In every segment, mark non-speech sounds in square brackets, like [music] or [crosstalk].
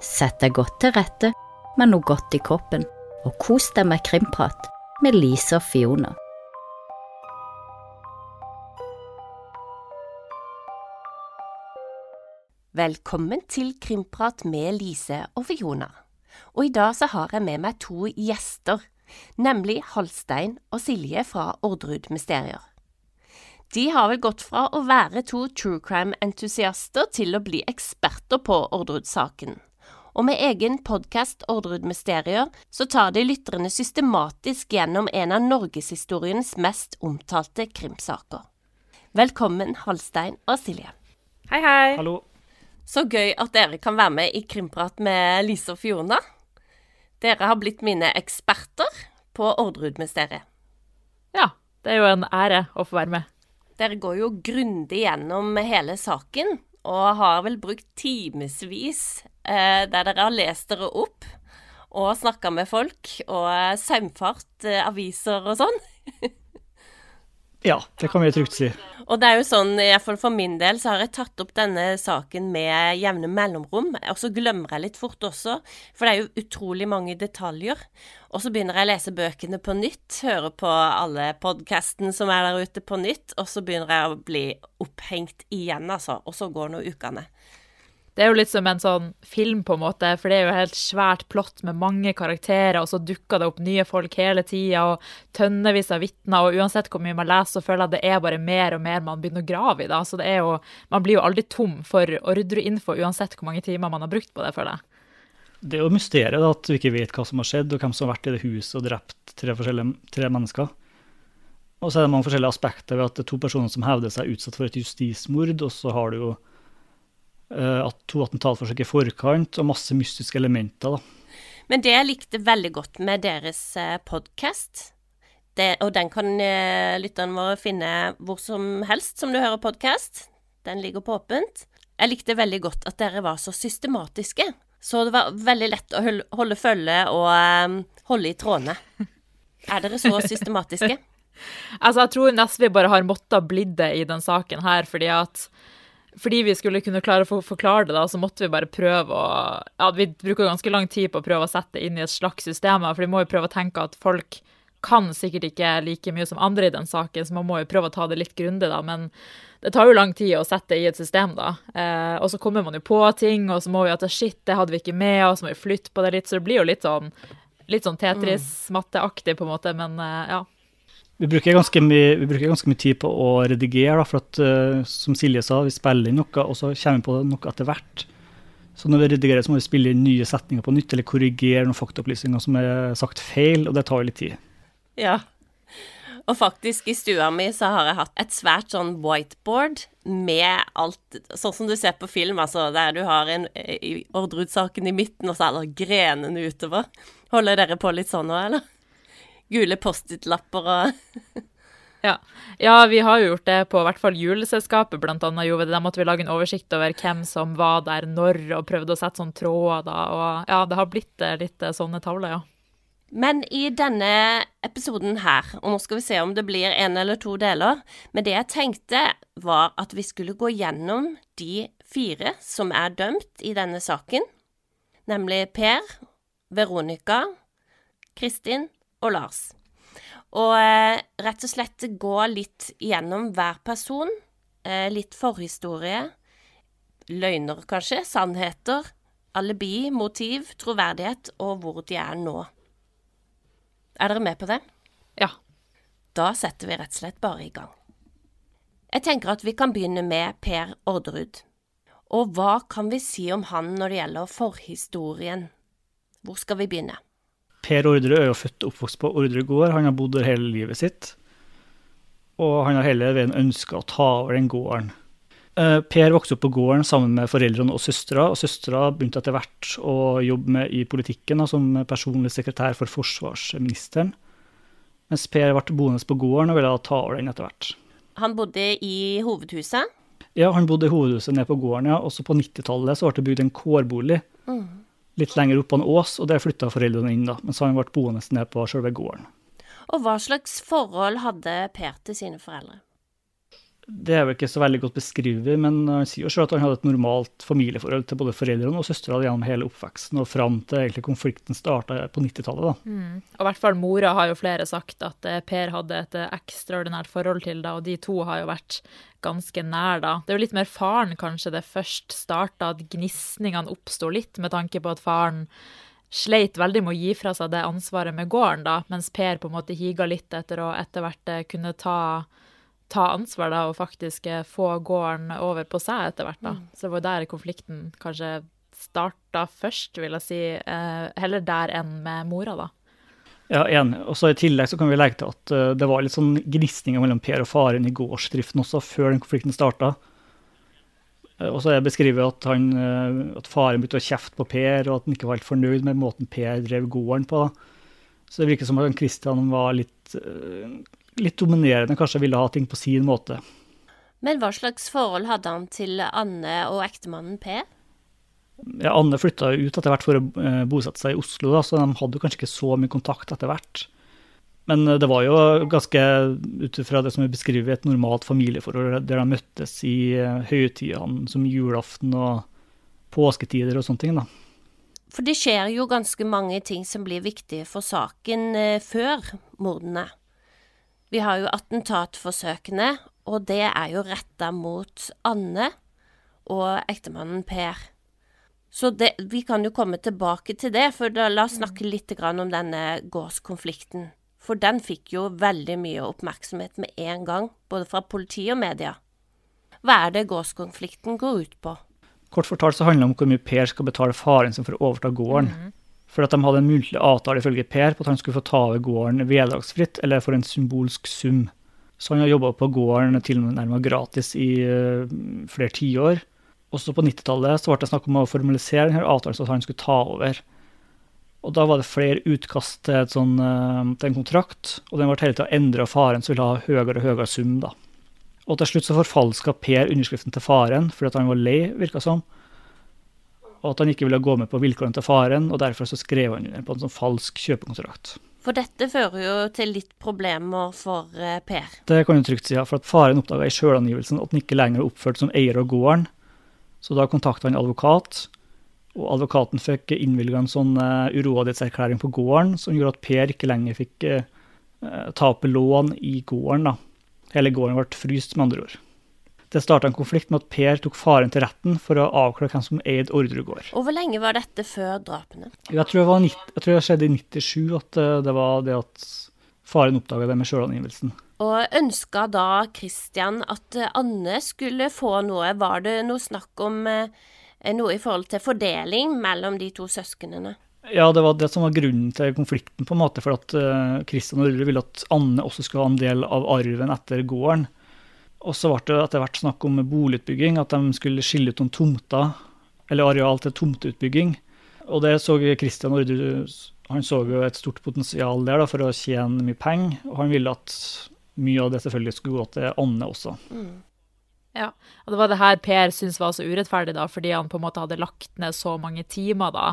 Sett deg godt til rette med noe godt i kroppen, og kos deg med krimprat med Lise og Fiona. Velkommen til Krimprat med Lise og Fiona. Og i dag så har jeg med meg to gjester, nemlig Halstein og Silje fra Orderud Mysterier. De har vel gått fra å være to true crime-entusiaster til å bli eksperter på Orderud-saken. Og med egen podkast Orderud Mysterier så tar de lytterne systematisk gjennom en av norgeshistoriens mest omtalte krimsaker. Velkommen, Halstein og Silje. Hei, hei. Hallo. Så gøy at dere kan være med i Krimprat med Lise og Fiona. Dere har blitt mine eksperter på Orderud-mysteriet. Ja, det er jo en ære å få være med. Dere går jo grundig gjennom hele saken, og har vel brukt timevis der dere har lest dere opp og snakka med folk, og eh, saumfart eh, aviser og sånn. [laughs] Ja, det kan vi trygt si. Og det er jo sånn, iallfall for min del, så har jeg tatt opp denne saken med jevne mellomrom. Og så glemmer jeg litt fort også, for det er jo utrolig mange detaljer. Og så begynner jeg å lese bøkene på nytt, høre på alle podkastene som er der ute på nytt, og så begynner jeg å bli opphengt igjen, altså. Og så går nå ukene. Det er jo litt som en sånn film, på en måte, for det er jo helt svært plott med mange karakterer, og så dukker det opp nye folk hele tida, og tønnevis av vitner, og uansett hvor mye man leser, så føler jeg at det er bare mer og mer man begynner å grave i, da. Så det er jo Man blir jo aldri tom for ordreinfo uansett hvor mange timer man har brukt på det, føler jeg. Det er jo mysteriet da, at vi ikke vet hva som har skjedd, og hvem som har vært i det huset og drept tre, tre mennesker. Og så er det mange forskjellige aspekter ved at det er to personer som hevder seg utsatt for et justismord, og så har du jo uh, to attentatforsøk i forkant, og masse mystiske elementer. da. Men det jeg likte veldig godt med deres eh, podkast, og den kan eh, lytterne våre finne hvor som helst som du hører podkast, den ligger på åpent. Jeg likte veldig godt at dere var så systematiske. Så det var veldig lett å holde følge og holde i trådene. Er dere så systematiske? [laughs] altså, jeg tror nesten vi bare har måttet bli det i den saken her, fordi at fordi vi skulle kunne klare å forklare det, da, så måtte vi bare prøve å Ja, vi bruker ganske lang tid på å prøve å sette det inn i et slags system, for vi må jo prøve å tenke at folk kan sikkert ikke like mye som andre i den saken, så man må jo prøve å ta det litt grundig, da. Men det tar jo lang tid å sette det i et system, da. Eh, og så kommer man jo på ting, og så må vi at shit, det hadde vi ikke med og så må vi flytte på det litt. Så det blir jo litt sånn, litt sånn Tetris-matteaktig, på en måte, men eh, ja. Vi bruker, mye, vi bruker ganske mye tid på å redigere, da, for at, uh, som Silje sa, vi spiller inn noe, og så kommer vi på noe etter hvert. Så når vi redigerer, så må vi spille inn nye setninger på nytt, eller korrigere noen faktaopplysninger som er sagt feil, og det tar jo litt tid. Ja. Og faktisk, i stua mi så har jeg hatt et svært sånn whiteboard med alt Sånn som du ser på film, altså, der du har en Orderud-saken i midten, og så er det grenene utover. Holder dere på litt sånn nå, eller? Gule Post-It-lapper og [laughs] ja. ja. vi har jo gjort det på hvert fall juleselskapet, blant annet Jo. Da måtte vi lage en oversikt over hvem som var der når, og prøvde å sette sånne tråder. Og ja, det har blitt eh, litt eh, sånne tavler, ja. Men i denne episoden her, og nå skal vi se om det blir en eller to deler, men det jeg tenkte var at vi skulle gå gjennom de fire som er dømt i denne saken, nemlig Per, Veronica, Kristin og Lars. Og eh, rett og slett gå litt gjennom hver person. Eh, litt forhistorie. Løgner, kanskje. Sannheter. Alibi, motiv, troverdighet og hvor de er nå. Er dere med på det? Ja. Da setter vi rett og slett bare i gang. Jeg tenker at vi kan begynne med Per Orderud. Og hva kan vi si om han når det gjelder forhistorien? Hvor skal vi begynne? Per Orderud er jo født og oppvokst på Orderud gård. Han har bodd der hele livet sitt. Og han har hele veien ønska å ta over den gården. Eh, per vokste opp på gården sammen med foreldrene og søstera, og søstera begynte etter hvert å jobbe med i politikken som personlig sekretær for forsvarsministeren. Mens Per ble boende på gården og ville ta over den etter hvert. Han bodde i hovedhuset? Ja, han bodde i hovedhuset nede på gården, ja. Også på 90-tallet ble det bygd en kårbolig. Mm litt lenger opp på en ås, og der flytta foreldrene inn, da, mens han ble boende nede på selve gården. Og hva slags forhold hadde Per til sine foreldre? Det er vel ikke så veldig godt beskrevet, men han sier jo selv at han hadde et normalt familieforhold til både foreldrene og søstera gjennom hele oppveksten, og fram til egentlig konflikten starta på 90-tallet. Mm. Og i hvert fall mora har jo flere sagt at eh, Per hadde et eh, ekstraordinært forhold til det, og de to har jo vært ganske nær da. Det er jo litt mer faren kanskje det først starta, at gnisningene oppsto litt, med tanke på at faren sleit veldig med å gi fra seg det ansvaret med gården, da, mens Per på en måte higa litt etter å etter hvert eh, kunne ta ta ansvar da, og faktisk eh, få gården over på seg etter hvert. da. Mm. Så det var der konflikten kanskje starta først, vil jeg si. Eh, heller der enn med mora, da. Ja, enig. Og så I tillegg så kan vi legge til at uh, det var litt sånn gnisninger mellom Per og faren i gårdsdriften også, før den konflikten starta. Uh, og så er det beskrevet at, han, uh, at faren begynte å kjefte på Per, og at han ikke var helt fornøyd med måten Per drev gården på. Så det virker som at Kristian var litt litt dominerende, kanskje ville ha ting på sin måte. Men hva slags forhold hadde han til Anne og ektemannen Per? Ja, Anne flytta ut etter hvert for å eh, bosette seg i Oslo, da, så de hadde kanskje ikke så mye kontakt etter hvert. Men eh, det var jo ganske, ut fra det som er beskrevet, et normalt familieforhold der de møttes i eh, høytidene som julaften og påsketider og sånne ting. da. For det skjer jo ganske mange ting som blir viktige for saken før mordene. Vi har jo attentatforsøkene, og det er jo retta mot Anne og ektemannen Per. Så det, vi kan jo komme tilbake til det, for da la oss snakke litt om denne gårdskonflikten. For den fikk jo veldig mye oppmerksomhet med en gang, både fra politi og media. Hva er det gårdskonflikten går ut på? Kort fortalt så handler det om hvor mye Per skal betale faren sin for å overta gården. Mm. For at de hadde en muntlig avtale ifølge Per på at han skulle få ta over gården vederlagsfritt eller for en symbolsk sum. Så han har jobba på gården tilnærmet gratis i uh, flere tiår. Også på 90-tallet ble det snakk om å formalisere denne avtalen så at han skulle ta over. Og Da var det flere utkast til, sånn, uh, til en kontrakt, og den ble hele tida endra av faren, som ville ha høyere og høyere sum. da. Og Til slutt så forfalska Per underskriften til faren fordi han var lei, virka som. Sånn og at han ikke ville gå med på vilkårene til faren, og derfor så skrev han under på en sånn falsk kjøpekontrakt. For dette fører jo til litt problemer for eh, Per? Det kan du trygt si, ja. For at faren oppdaga i sjølangivelsen at han ikke lenger var oppført som eier av gården. Så da kontakta han advokat, og advokaten fikk innvilga en sånn uh, urådighetserklæring på gården som gjorde at Per ikke lenger fikk uh, tape lån i gården. da. Hele gården ble fryst, med andre ord. Det starta en konflikt med at Per tok faren til retten for å avklare hvem som eide Ordregård. gård. Og hvor lenge var dette før drapene? Jeg tror, det, 90, jeg tror det skjedde i 97 at eh, det var det at faren oppdaga det med sjølangivelsen. Og ønska da Christian at eh, Anne skulle få noe? Var det noe snakk om eh, noe i forhold til fordeling mellom de to søsknene? Ja, det var det som var grunnen til konflikten, på en måte, for at Kristian og Rødre ville at Anne også skulle ha en del av arven etter gården. Og så ble det etter hvert snakk om boligutbygging, at de skulle skille ut noen tomter, eller areal til tomteutbygging. Og det så Christian Orderud Han så jo et stort potensial der da, for å tjene mye penger, og han ville at mye av det selvfølgelig skulle gå til Anne også. Mm. Ja, og det var det her Per syntes var så urettferdig, da, fordi han på en måte hadde lagt ned så mange timer da,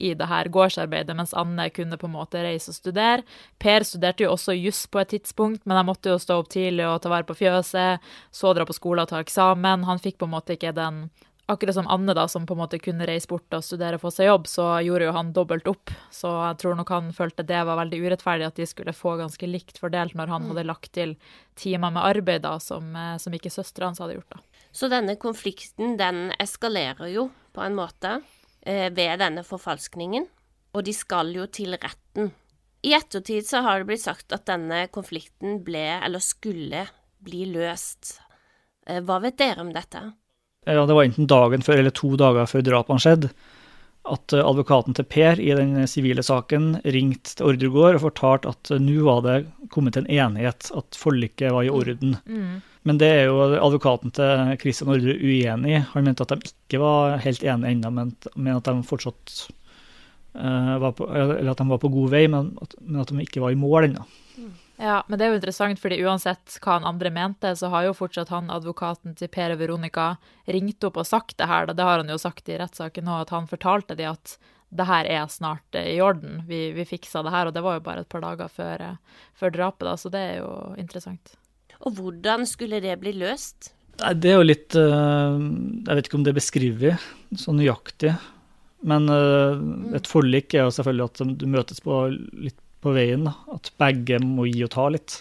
i det her gårdsarbeidet, mens Anne kunne på en måte reise og studere. Per studerte jo også juss på et tidspunkt, men han måtte jo stå opp tidlig og ta vare på fjøset, så dra på skole og ta eksamen. Han fikk på en måte ikke den Akkurat som Anne, da, som på en måte kunne reise bort og studere og få seg jobb, så gjorde jo han dobbelt opp. Så jeg tror nok han følte det var veldig urettferdig at de skulle få ganske likt fordelt når han mm. hadde lagt til timer med arbeid da, som, eh, som ikke søstera hans hadde gjort. da. Så denne konflikten den eskalerer jo på en måte eh, ved denne forfalskningen, og de skal jo til retten. I ettertid så har det blitt sagt at denne konflikten ble, eller skulle, bli løst. Eh, hva vet dere om dette? Ja, det var enten dagen før eller to dager før drapene skjedde, at eh, advokaten til Per i den sivile saken ringte til Ordregård og fortalte at eh, nå var det kommet til en enighet, at forliket var i orden. Mm. mm. Men det er jo advokaten til Kristian Ordre uenig i. Han mente at de ikke var helt enige ennå, men, men, at de fortsatt uh, var på, eller at de var på god vei, men at, men at de ikke var i mål ennå. Ja, men det er jo interessant, fordi uansett hva han andre mente, så har jo fortsatt han advokaten til Per og Veronica ringt opp og sagt det her. Det har han jo sagt i rettssaken nå, at han fortalte de at det her er snart eh, i orden. Vi, vi fiksa det her, og det var jo bare et par dager før, eh, før drapet, da, så det er jo interessant. Og hvordan skulle det bli løst? Nei, Det er jo litt eh, Jeg vet ikke om det er beskrevet så nøyaktig. Men et forlik er jo selvfølgelig at du møtes på, litt på veien. At begge må gi og ta litt.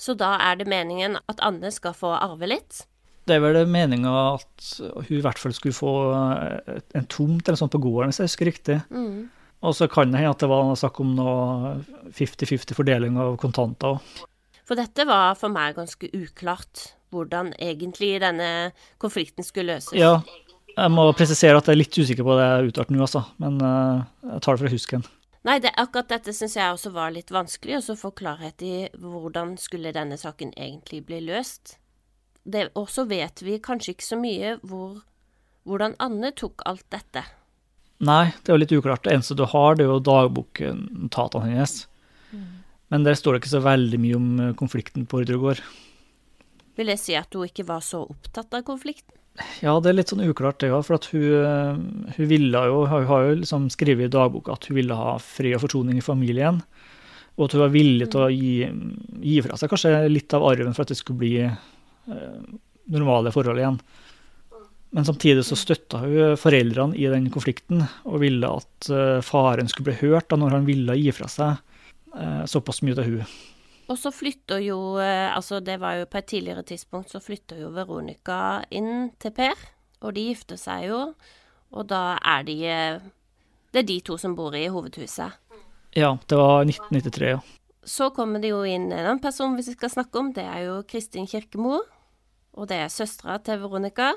Så da er det meningen at Anne skal få arve litt? Det er vel meninga at hun i hvert fall skulle få eh, en tomt eller sånt på gården, hvis jeg husker riktig. Mm. Og så kan det hende at det var snakk om noe 50-50 fordeling av kontanter òg. For dette var for meg ganske uklart, hvordan egentlig denne konflikten skulle løses. Ja, jeg må presisere at jeg er litt usikker på det jeg uttalte nå, altså. Men eh, jeg tar det fra husken. Nei, det, akkurat dette syns jeg også var litt vanskelig, å få klarhet i hvordan skulle denne saken egentlig bli løst. Og så vet vi kanskje ikke så mye hvor, hvordan Anne tok alt dette. Nei, det er jo litt uklart. Det eneste du har, det er jo dagboknotatene hennes. Men der står det ikke så veldig mye om eh, konflikten på Ordregård. Vil jeg si at hun ikke var så opptatt av konflikten? Ja, det er litt sånn uklart, det òg. For at hun, eh, hun ville jo, hun har jo liksom skrevet i dagboka at hun ville ha fred og forsoning i familien. Og at hun var villig til å gi, gi fra seg kanskje litt av arven for at det skulle bli eh, normale forhold igjen. Men samtidig så støtta hun foreldrene i den konflikten, og ville at eh, faren skulle bli hørt da når han ville gi fra seg eh, såpass mye til hun. Og så flytter jo eh, Altså, det var jo på et tidligere tidspunkt, så flytter jo Veronica inn til Per. Og de gifter seg jo, og da er de eh, Det er de to som bor i hovedhuset. Ja, det var 1993, ja. Så kommer det jo inn en annen person vi skal snakke om. Det er jo Kristin Kirkemo. Og det er søstera til Veronica.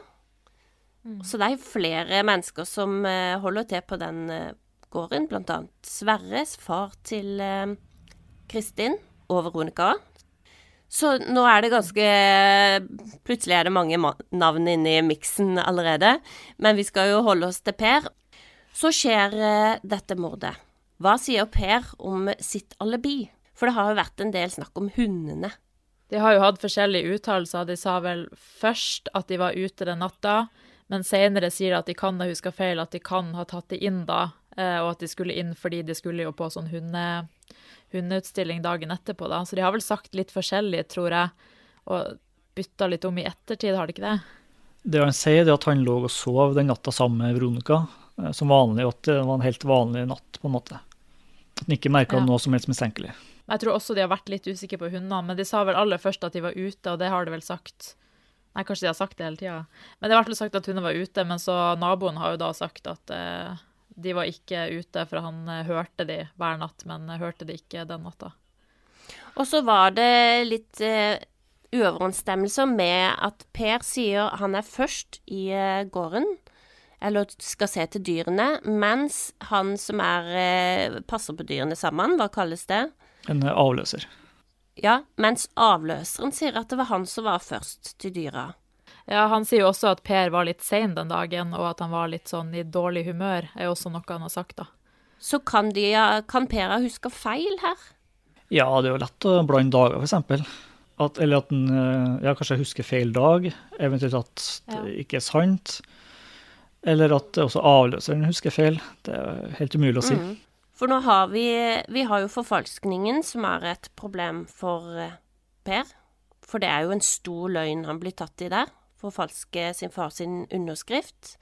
Så det er flere mennesker som eh, holder til på den gården. Blant annet Sverres, far til eh, Kristin og Veronica. Så nå er det ganske Plutselig er det mange navn inne i miksen allerede. Men vi skal jo holde oss til Per. Så skjer eh, dette mordet. Hva sier Per om sitt alibi? For det har jo vært en del snakk om hundene. De har jo hatt forskjellige uttalelser. De sa vel først at de var ute den natta, men senere sier de at de kan ha huska feil, at de kan ha tatt de inn da, eh, og at de skulle inn fordi de skulle jo på sånn hunde, hundeutstilling dagen etterpå, da. Så de har vel sagt litt forskjellig, tror jeg, og bytta litt om i ettertid, har de ikke det? Det han sier, er at han lå og sov den natta sammen med Veronica, eh, som vanlig, og at det var en helt vanlig natt, på en måte. At han ikke merka Ja. noe som helst mistenkelig. Jeg tror også de har vært litt usikre på hundene, men de sa vel aller først at de var ute, og det har de vel sagt. Nei, kanskje de har sagt det hele tida. Men det har i hvert fall sagt at hundene var ute, men så naboen har jo da sagt at eh, de var ikke ute, for han eh, hørte de hver natt, men eh, hørte de ikke den natta. Og så var det litt uh, uoverensstemmelser med at Per sier han er først i uh, gården, eller skal se til dyrene, mens han som er uh, passer på dyrene sammen, hva kalles det? En eh, avløser. Ja, mens avløseren sier at det var han som var først til dyra. Ja, han sier jo også at Per var litt sein den dagen, og at han var litt sånn i dårlig humør, er også noe han har sagt, da. Så kan, de, kan Per ha huska feil her? Ja, det er jo lett å blande dager, for eksempel. At, eller at en eh, ja, kanskje husker feil dag, eventuelt at det Ja. ikke er sant. Eller at også avløseren husker feil. Det er helt umulig å si. Mm. For nå har vi Vi har jo forfalskningen, som er et problem for eh, Per. For det er jo en stor løgn han blir tatt i der. Forfalske sin far sin underskrift.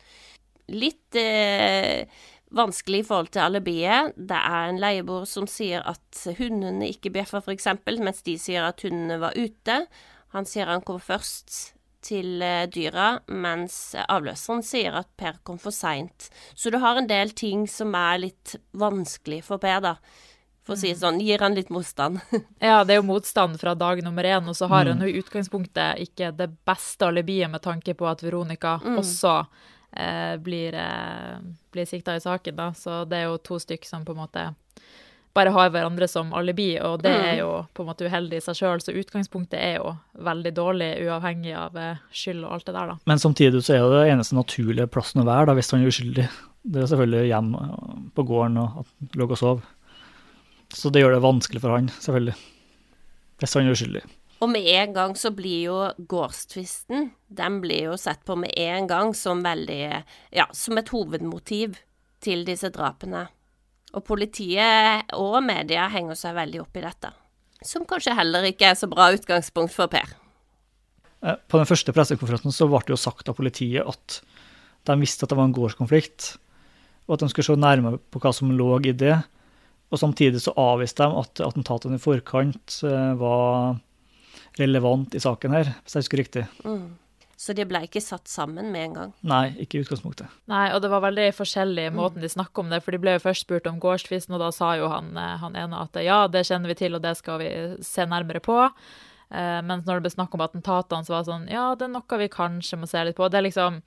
Litt eh, vanskelig i forhold til alibiet. Det er en leieboer som sier at hundene ikke bjeffer, f.eks., mens de sier at hundene var ute. Han sier han kom først til eh, dyra, mens avløseren sier at Per kom for seint. Så du har en del ting som er litt vanskelig for Per, da. For å si det sånn, gir han litt motstand. [laughs] Ja, det er jo motstand fra dag nummer én, og så har han jo i utgangspunktet ikke det beste alibiet med tanke på at Veronica også eh, blir, eh, blir sikta i saken, da. Så det er jo to stykk som på en måte bare har hverandre som alibi, og det er jo på en måte uheldig i seg sjøl, så utgangspunktet er jo veldig dårlig, uavhengig av eh, skyld og alt det der, da. Men samtidig så er det det eneste naturlige plassen å være da, hvis han er uskyldig. Det er selvfølgelig hjem eh, på gården og at han lå og sov. Så det gjør det vanskelig for han, selvfølgelig. Hvis han er uskyldig. Og med en gang så blir jo gårdstvisten Den blir jo sett på med en gang som veldig Ja, som et hovedmotiv til disse drapene. Og politiet og media henger seg veldig opp i dette. Som kanskje heller ikke er så bra utgangspunkt for Per. Eh, På den første pressekonferansen så ble det jo sagt av politiet at de visste at det var en gårdskonflikt, og at de skulle se nærmere på hva som lå i det. Og samtidig så avviste de at attentatene i forkant eh, var relevant i saken her, hvis jeg husker riktig. Så de ble ikke satt sammen med en gang. Nei, ikke i utgangspunktet. Nei, og det var veldig forskjellig i måten de snakket om det, for de ble jo først spurt om gårdstvisten, og da sa jo han, eh, han ene at ja, det kjenner vi til, og det skal vi se nærmere på. Eh, mens når det ble snakk om attentatene, så var det sånn ja, det er noe vi kanskje må se litt på. Det er liksom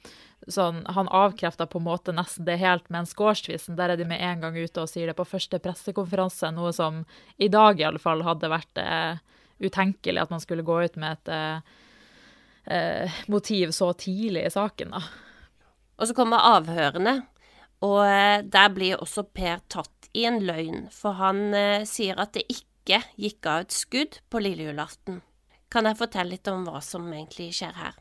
sånn, Han avkrefta på en måte nesten det helt, mens gårdstvisten, der er de med en gang ute og sier det på første pressekonferanse, noe som i dag i alle fall hadde vært eh, utenkelig at man skulle gå ut med et eh, motiv så tidlig i saken, da. Og så kommer avhørene, og der blir også Per tatt i en løgn, for han sier at det ikke gikk av et skudd på lille julaften. Kan jeg fortelle litt om hva som egentlig skjer her?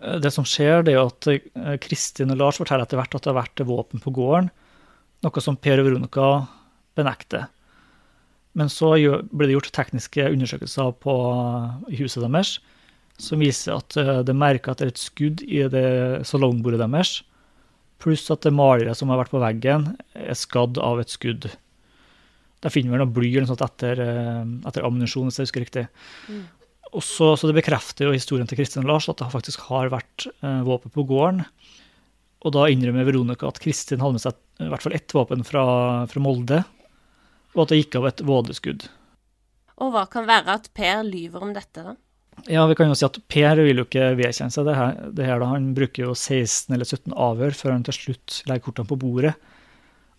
Eh, Det som skjer, det er at eh, Kristin og Lars forteller etter hvert at det har vært våpen på gården, noe som Per og Veronica benekter. Men så ble det gjort tekniske undersøkelser på huset deres, som viser at eh, det er merka at det er et skudd i det salongbordet deres, pluss at det maleriet som har vært på veggen, er skadd av et skudd. Der finner vi noe bly eller noe sånt etter, eh, etter ammunisjon, hvis jeg husker riktig. Og så, så det bekrefter jo historien til Kristin og Lars at det faktisk har vært eh, våpen på gården. Og da innrømmer Veronica at Kristin hadde med seg i hvert fall ett våpen fra, fra Molde, og at det gikk av et vådeskudd. Og hva kan være at Per lyver om dette, da? Ja, vi kan jo si at Per vil jo ikke vedkjenne seg det her. Det her da. Han bruker jo 16 eller 17 avhør før han til slutt legger kortene på bordet.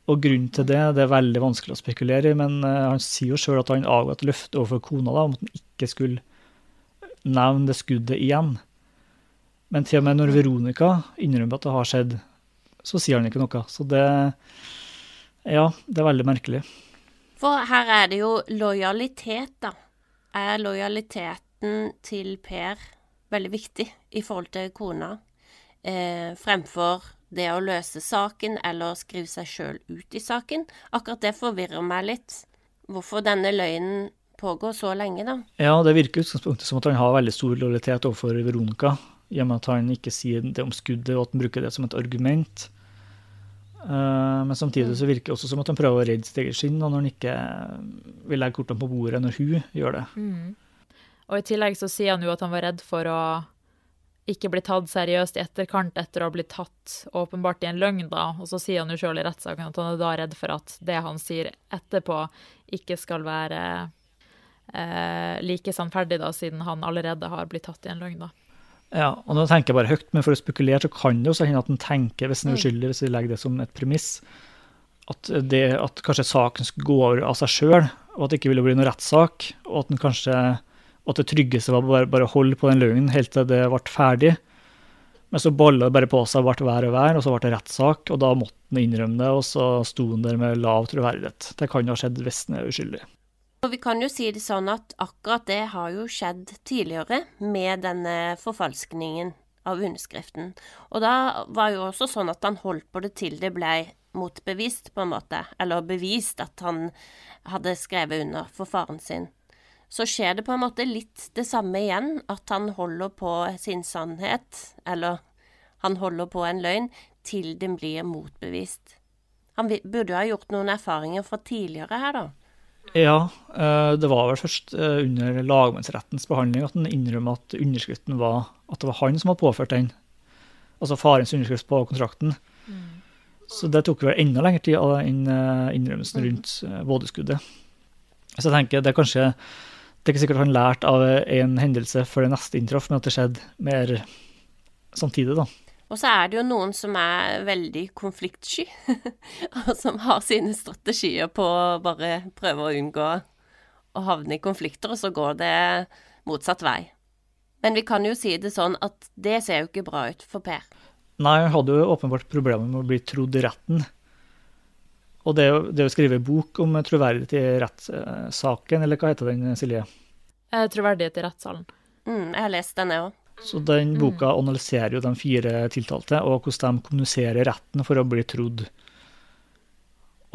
Og grunnen til det det er veldig vanskelig å spekulere i, men eh, han sier jo sjøl at han avga et løfte overfor kona da, om at han ikke skulle nevne det skuddet igjen. Men til og med når Veronica innrømmer at det har skjedd, så sier han ikke noe. Så det Ja, det er veldig merkelig. For her er det jo lojalitet, da. Er lojaliteten til Per veldig viktig i forhold til kona, eh, fremfor det å løse saken eller skrive seg sjøl ut i saken? Akkurat det forvirrer meg litt. Hvorfor denne løgnen pågår så lenge, da? Ja, det virker utgangspunktet som at han har veldig stor lojalitet overfor Veronica, i og med at han ikke sier det om skuddet, og at han bruker det som et argument. Eh, Men samtidig så virker det også som at han prøver å redde sitt eget skinn, når han ikke vil legge kortene på bordet når hun gjør det. Og i tillegg så sier han jo at han var redd for å ikke bli tatt seriøst i etterkant etter å ha blitt tatt åpenbart i en løgn, da. Og så sier han jo sjøl i rettssaken at han er da redd for at det han sier etterpå, ikke skal være eh, like sannferdig, da, siden han allerede har blitt tatt i en løgn, da. Ja, og nå tenker jeg bare høyt, men for å spekulere så kan det jo hende at en tenker, hvis en er uskyldig, hvis vi legger det som et premiss, at, det, at kanskje saken skulle gå over av seg sjøl, og at det ikke ville bli noen rettssak, og at, den kanskje, at det tryggeste var bare, bare holde på den løgnen helt til det ble ferdig. Men så balla det bare på seg, ble vær og vær, og så ble det rettssak, og da måtte han innrømme det, og så sto han der med lav troverdighet. Det kan jo ha skjedd hvis han er uskyldig. Og vi kan jo si det sånn at akkurat det har jo skjedd tidligere med denne forfalskningen av underskriften. Og da var jo også sånn at han holdt på det til det ble motbevist, på en måte. Eller bevist at han hadde skrevet under for faren sin. Så skjer det på en måte litt det samme igjen, at han holder på sin sannhet, eller han holder på en løgn, til den blir motbevist. Han burde jo ha gjort noen erfaringer fra tidligere her, da. Ja, eh, det var vel først eh, under lagmannsrettens behandling at han innrømmet at underskriften var at det var han som hadde påført den. Altså farens underskrift på kontrakten. Så det tok vel enda lengre tid enn eh, innrømmelsen rundt eh, vådeskuddet. Så jeg tenker det er kanskje Det er ikke sikkert han lærte av en hendelse før det neste inntraff, men at det skjedde mer samtidig, da. Og så er det jo noen som er veldig konfliktsky, [laughs] og som har sine strategier på å bare prøve å unngå å havne i konflikter, og så går det motsatt vei. Men vi kan jo si det sånn at det ser jo ikke bra ut for Per. Nei, han hadde jo åpenbart problemer med å bli trodd i retten. Og det, det å skrive bok om troverdighet i rettssaken, eller hva heter den, Silje? Eh, Troverdighet i rettssalen. Mm, jeg har lest denne òg. Så den boka analyserer jo de fire tiltalte, og hvordan de kommuniserer retten for å bli trodd.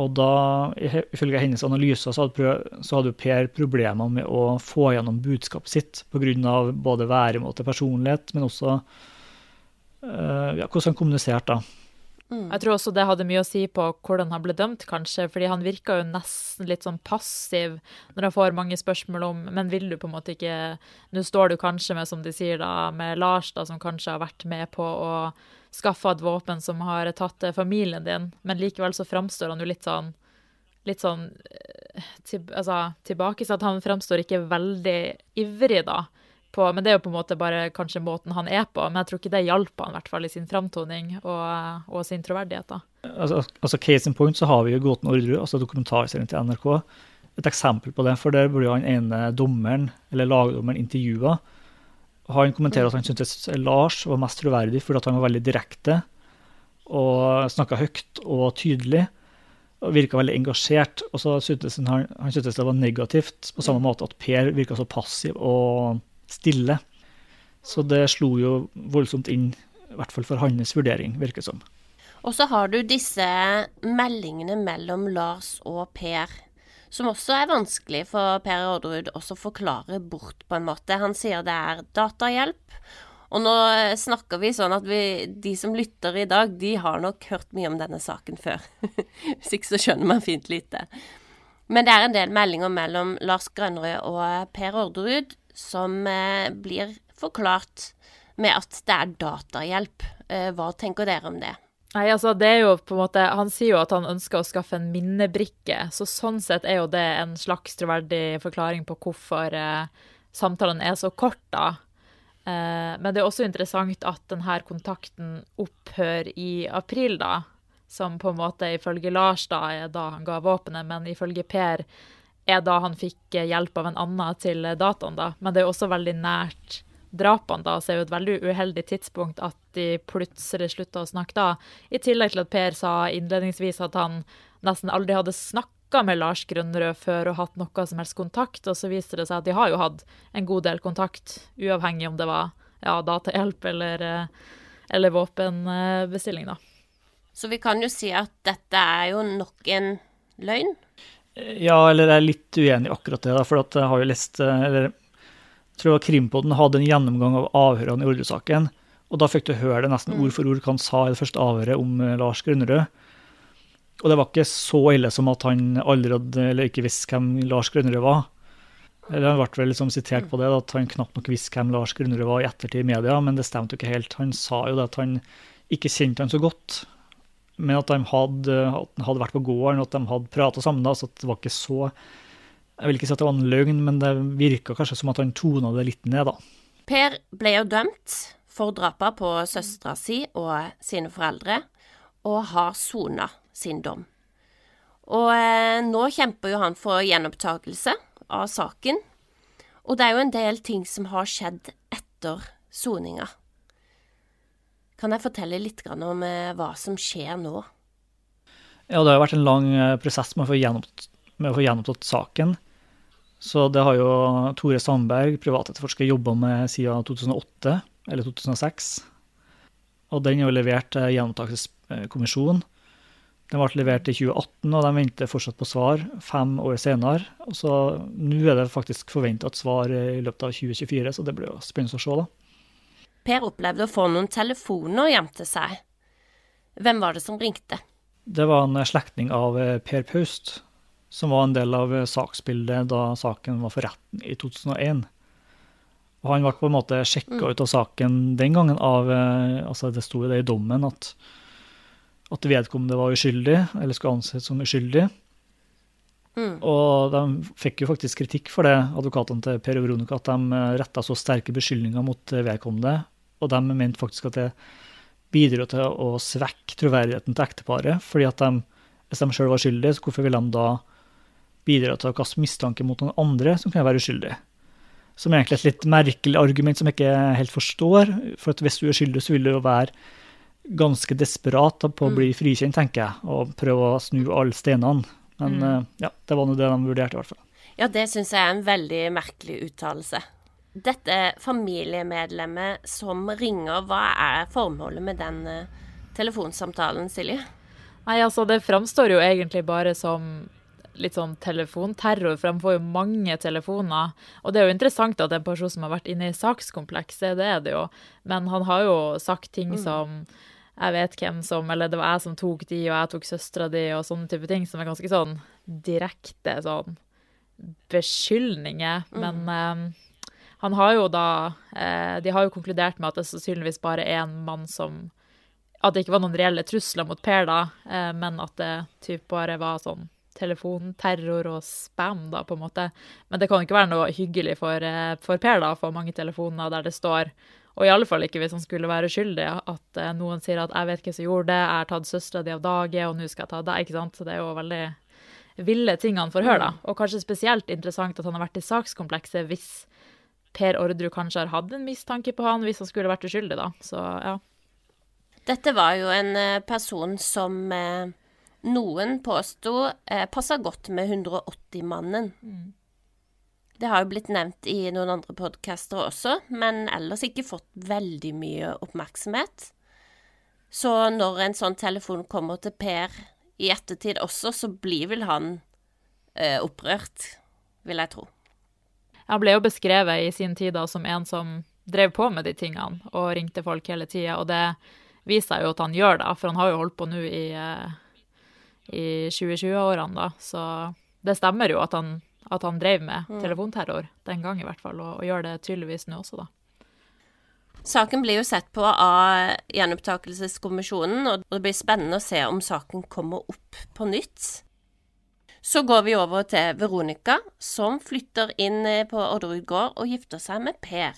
Og da, ifølge hennes analyser, så hadde, så hadde Per problemer med å få gjennom budskapet sitt pga. både væremåte, personlighet, men også uh, ja, hvordan han kommuniserte. da. Mm. Jeg tror også det hadde mye å si på hvordan han ble dømt, kanskje. fordi han virka jo nesten litt sånn passiv når han får mange spørsmål om Men vil du på en måte ikke Nå står du kanskje med, som de sier da, med Lars, da, som kanskje har vært med på å skaffe et våpen som har tatt familien din, men likevel så framstår han jo litt sånn litt sånn eh, til, altså, tilbakesatt. Han framstår ikke veldig ivrig, da på Men det er jo på en måte bare kanskje måten han er på. Men jeg tror ikke det hjalp han i hvert fall i sin framtoning og, og, sin troverdighet. da. Altså, altså, Case in point så har vi jo Gåten Orderud, altså dokumentarserien til NRK, et eksempel på det. For der blir han ene dommeren, eller lagdommeren, intervjua. Han kommenterer at han syntes Lars var mest troverdig fordi han var veldig direkte og snakka høyt og tydelig. Og virka veldig engasjert. Og så syntes han, han syntes det var negativt på samme måte at Per virka så passiv og stille. Så det slo jo voldsomt inn, i hvert fall for hans vurdering, virker det som. Og så har du disse meldingene mellom Lars og Per, som også er vanskelig for Per Orderud å forklare bort, på en måte. Han sier det er datahjelp. Og nå snakker vi sånn at vi, de som lytter i dag, de har nok hørt mye om denne saken før. [laughs] Hvis ikke så skjønner man fint lite. Men det er en del meldinger mellom Lars Grønnerød og Per Orderud som eh, blir forklart med at det er datahjelp. Eh, hva tenker dere om det? Nei, altså det er jo på en måte, Han sier jo at han ønsker å skaffe en minnebrikke, så sånn sett er jo det en slags troverdig forklaring på hvorfor eh, samtalen er så kort, da. Eh, men det er også interessant at denne kontakten opphører i april, da. Som på en måte ifølge Lars da er da han ga våpenet, men ifølge Per er da han fikk eh, hjelp av en annen til eh, dataen, da. Men det er jo også veldig nært drapene, da, så er jo et veldig uheldig tidspunkt at de plutselig slutta å snakke da. I tillegg til at Per sa innledningsvis at han nesten aldri hadde snakka med Lars Grønnerød før og hatt noe som helst kontakt, og så viste det seg at de har jo hatt en god del kontakt, uavhengig om det var ja, datahjelp eller, eh, eller våpenbestilling, da. Så vi kan jo si at dette er jo nok en løgn? Ja, eller jeg er litt uenig i akkurat det. For jeg har jo lest eh, eller jeg tror Krimpodden hadde en gjennomgang av avhørene i ordresaken. Og da fikk du høre det nesten ord for ord hva han sa i det første avhøret om eh, Lars Grønnerød. Og det var ikke så ille som at han aldri hadde, eller ikke visste hvem Lars Grønnerød var. Eller Han ble vel liksom sitert på det, at han knapt nok visste hvem Lars Grønnerød var i ettertid i media, men det stemte jo ikke helt. Han sa jo det at han ikke kjente han så godt men at de hadde, hadde, vært på gården at de hadde prata sammen. da, så det var ikke så Jeg vil ikke si at det var en løgn, men det virka kanskje som at han tona det litt ned, da. Per ble jo dømt for drapet på søstera si og sine foreldre, og har sona sin dom. Og eh, nå kjemper jo han for gjenopptakelse av saken, og det er jo en del ting som har skjedd etter soninga. Kan jeg fortelle litt om eh, hva som skjer nå? Ja, det har vært en lang eh, prosess med å få gjennomtatt, å saken. Så det har jo Tore Sandberg, privatetterforsker, jobba med siden 2008, eller 2006. Og den er jo levert til gjenopptakelseskommisjonen. Den ble levert i 2018, og de venter fortsatt på svar fem år senere. Og så Nå er det faktisk forventa et svar i løpet av 2024, så det blir jo spennende å se. da. Per opplevde å få noen telefoner hjem til seg. Hvem var det som ringte? Det var en slektning av eh, Per Paust, som var en del av eh, saksbildet da saken var for retten i 2001. Og han ble på en måte sjekka mm. ut av saken den gangen av eh, altså Det sto jo det i dommen at, at vedkommende var uskyldig, eller skulle anses som uskyldig. Mm. Og de fikk jo faktisk kritikk for det, advokatene til Per og Veronica, at de retta så sterke beskyldninger mot vedkommende og de mente faktisk at det bidro til å svekke troverdigheten til ekteparet. fordi at de, hvis de sjøl var skyldige, så hvorfor ville de da bidra til å kaste mistanke mot noen andre som kunne være uskyldige? Som er egentlig et litt merkelig argument som jeg ikke helt forstår. For at hvis du er skyldig, så vil du jo være ganske desperat på å bli mm. frikjent, tenker jeg, og prøve å snu alle steinene. Men mm. Eh, ja, det var nå det de vurderte, i hvert fall. Ja, det syns jeg er en veldig merkelig uttalelse dette familiemedlemmet som ringer, hva er formålet med den uh, telefonsamtalen, Silje? Nei, altså, det framstår jo egentlig bare som litt sånn telefonterror, for de får jo mange telefoner. Og det er jo interessant at en person som har vært inne i sakskomplekset, det er det jo. Men han har jo sagt ting Mm. som jeg vet hvem som Eller det var jeg som tok de, og jeg tok søstera di, og sånne type ting, som er ganske sånn direkte sånn beskyldninger. Men eh, han har jo da eh, De har jo konkludert med at det sannsynligvis bare er en mann som At det ikke var noen reelle trusler mot Per, da, eh, men at det typ bare var sånn telefonterror og spam, da, på en måte. Men det kan ikke være noe hyggelig for, eh, for Per, da, å få mange telefoner der det står og i alle fall ikke hvis han skulle være uskyldig, at noen sier at 'jeg vet hvem som gjorde det, jeg har tatt søstera di av dage, og nå skal jeg ta deg', ikke sant. Så det er jo veldig ville ting han får høre, da. Og kanskje spesielt interessant at han har vært i sakskomplekset hvis Per Orderud kanskje har hatt en mistanke på han hvis han skulle vært uskyldig, da. Så ja. Dette var jo en eh, person som eh, noen påsto eh, passa godt med 180-mannen. Det har jo blitt nevnt i noen andre podcaster også, men ellers ikke fått veldig mye oppmerksomhet. Så når en sånn telefon kommer til Per i ettertid også, så blir vel han eh, opprørt, vil jeg tro. Han ble jo beskrevet i sin tid da som en som drev på med de tingene og ringte folk hele tida, og det viser seg jo at han gjør det, for han har jo holdt på nå i, eh, i 2020-årene, da. Så det stemmer jo at han, at han drev med telefonterror den gang, i hvert fall, og, og gjør det tydeligvis nå også, da. Saken blir jo sett på av gjenopptakelseskommisjonen, og det blir spennende å se om saken kommer opp på nytt. Så går vi over til Veronica, som flytter inn eh, på Orderud gård og gifter seg med Per.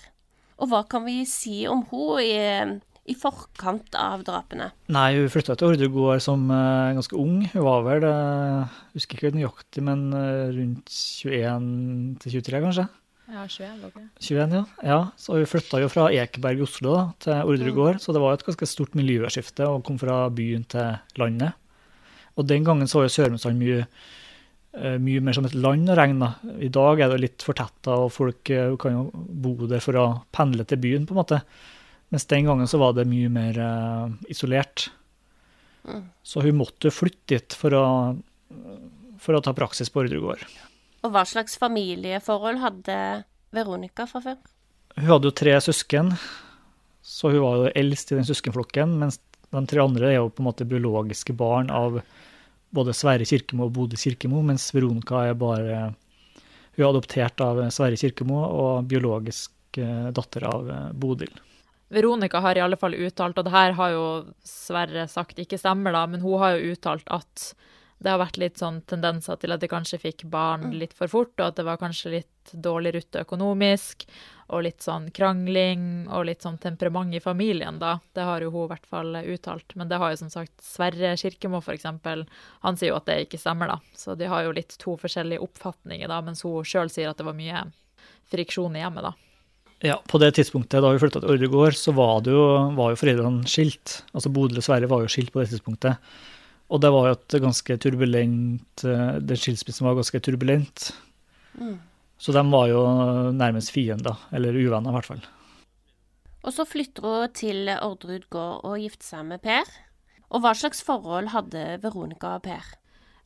Og hva kan vi si om henne i, i forkant av drapene? Nei, hun flytta til Orderud gård som uh, ganske ung. Hun var vel, uh, husker ikke nøyaktig, men uh, rundt 21 til 23, kanskje. Ja, 21, okay. 21, ja. ja. Så hun flytta jo fra Ekeberg i Oslo da, til Orderud gård, så det var et ganske stort miljøskifte å komme fra byen til landet. Og den gangen så var jo Sørumsand mye, mye mer som et land å regne. I dag er det litt fortetta, og folk eh, kan jo bo der for å pendle til byen, på en måte. Mens den gangen så var det mye mer eh, isolert. Så hun måtte flytte dit for å, for å ta praksis på Orderud gård. Og hva slags familieforhold hadde Veronica fra før? Hun hadde jo tre søsken, så hun var jo eldst i den søskenflokken, mens de tre andre er jo på en måte biologiske barn av både Sverre Kirkemo og Bodil Kirkemo, mens Veronica er bare Hun er adoptert av Sverre Kirkemo og biologisk eh, datter av eh, Bodil. Veronica har i alle fall uttalt, og det her har jo Sverre sagt ikke stemmer, da, men hun har jo uttalt at det har vært litt sånn tendenser til at de kanskje fikk barn litt for fort, og at det var kanskje litt dårlig rutte økonomisk, og litt sånn krangling og litt sånn temperament i familien, da. Det har jo hun i hvert fall uttalt. Men det har jo som sagt Sverre Kirkemo, eksempel. Han sier jo at det ikke stemmer, da. Så de har jo litt to forskjellige oppfatninger, da, mens hun sjøl sier at det var mye friksjon i hjemmet, da. Ja, På det tidspunktet da vi flytta til Ordregård, gård, så var, det jo, var jo foreldrene skilt. Altså Bodil og Sverre var jo skilt på det tidspunktet. Og det var jo et ganske turbulent eh, Den skilsmissen var ganske turbulent. Så de var jo nærmest fiender, eller uvenner i hvert fall. Og så flytter hun til Orderud gård og gifter seg med Per. Og hva slags forhold hadde Veronica og Per?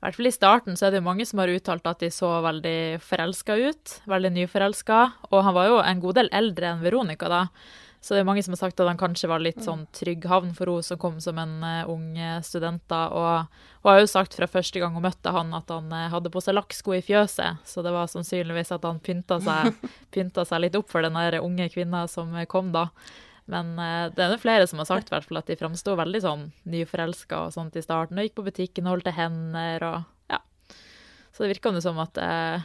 I hvert fall i starten så er det jo mange som har uttalt at de så veldig forelska ut. Veldig nyforelska. Og han var jo en god del eldre enn Veronica, da. Så det er mange som har sagt at han kanskje var litt sånn trygg havn for henne som kom som en uh, ung eh, student. da. Og hun har jo sagt fra første gang hun møtte han at han uh, hadde på seg lakksko i fjøset. Så det var sannsynligvis at han pynta seg, [laughs] pynta seg litt opp for den der unge kvinna som kom da. Men det er det flere som har sagt hvert fall at de framsto veldig sånn nyforelska og sånt i starten. Og gikk på butikken og holdt til hender og ja. Så det virka som at eh,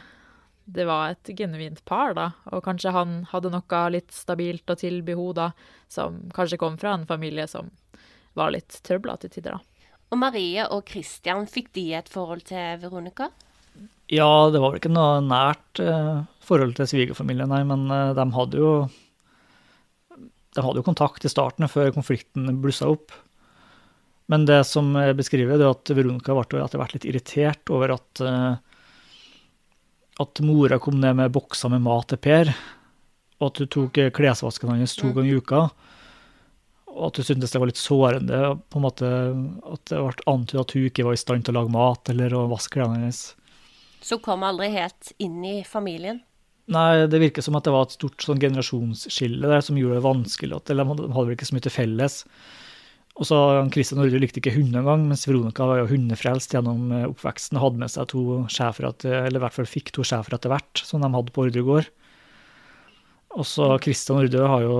det var et genuint par, da. Og kanskje han hadde noe litt stabilt å tilby henne, da, som kanskje kom fra en familie som var litt trøblete til tider, da. Og Marie og Christian, fikk de et forhold til Veronica? Ja, det var vel ikke noe nært eh, forhold til svigerfamilien, nei, men eh, de hadde jo De hadde jo kontakt i starten, før konflikten blussa opp. Men det som jeg beskriver, det er at Veronica ble etter hvert litt irritert over at eh, at mora kom ned med bokser med mat til Per, og at hun tok klesvasken hans to ganger i uka. og at hun syntes det var litt sårende på en måte at det ble antydet at hun ikke var i stand til å lage mat eller å vaske klærne hennes. Så kom aldri helt inn i familien? Nei, det virker som at det var et stort sånn generasjonsskille der som gjorde det vanskelig. At, eller de hadde vel ikke så mye til felles. Og så Christian Norge likte ikke hunder engang, mens Veronica var jo hundefrelst gjennom eh, oppveksten og hadde med seg to schæfere, eller i hvert fall fikk to schæfere etter hvert, som de hadde på Ordregård. Og så Christian Ordre har jo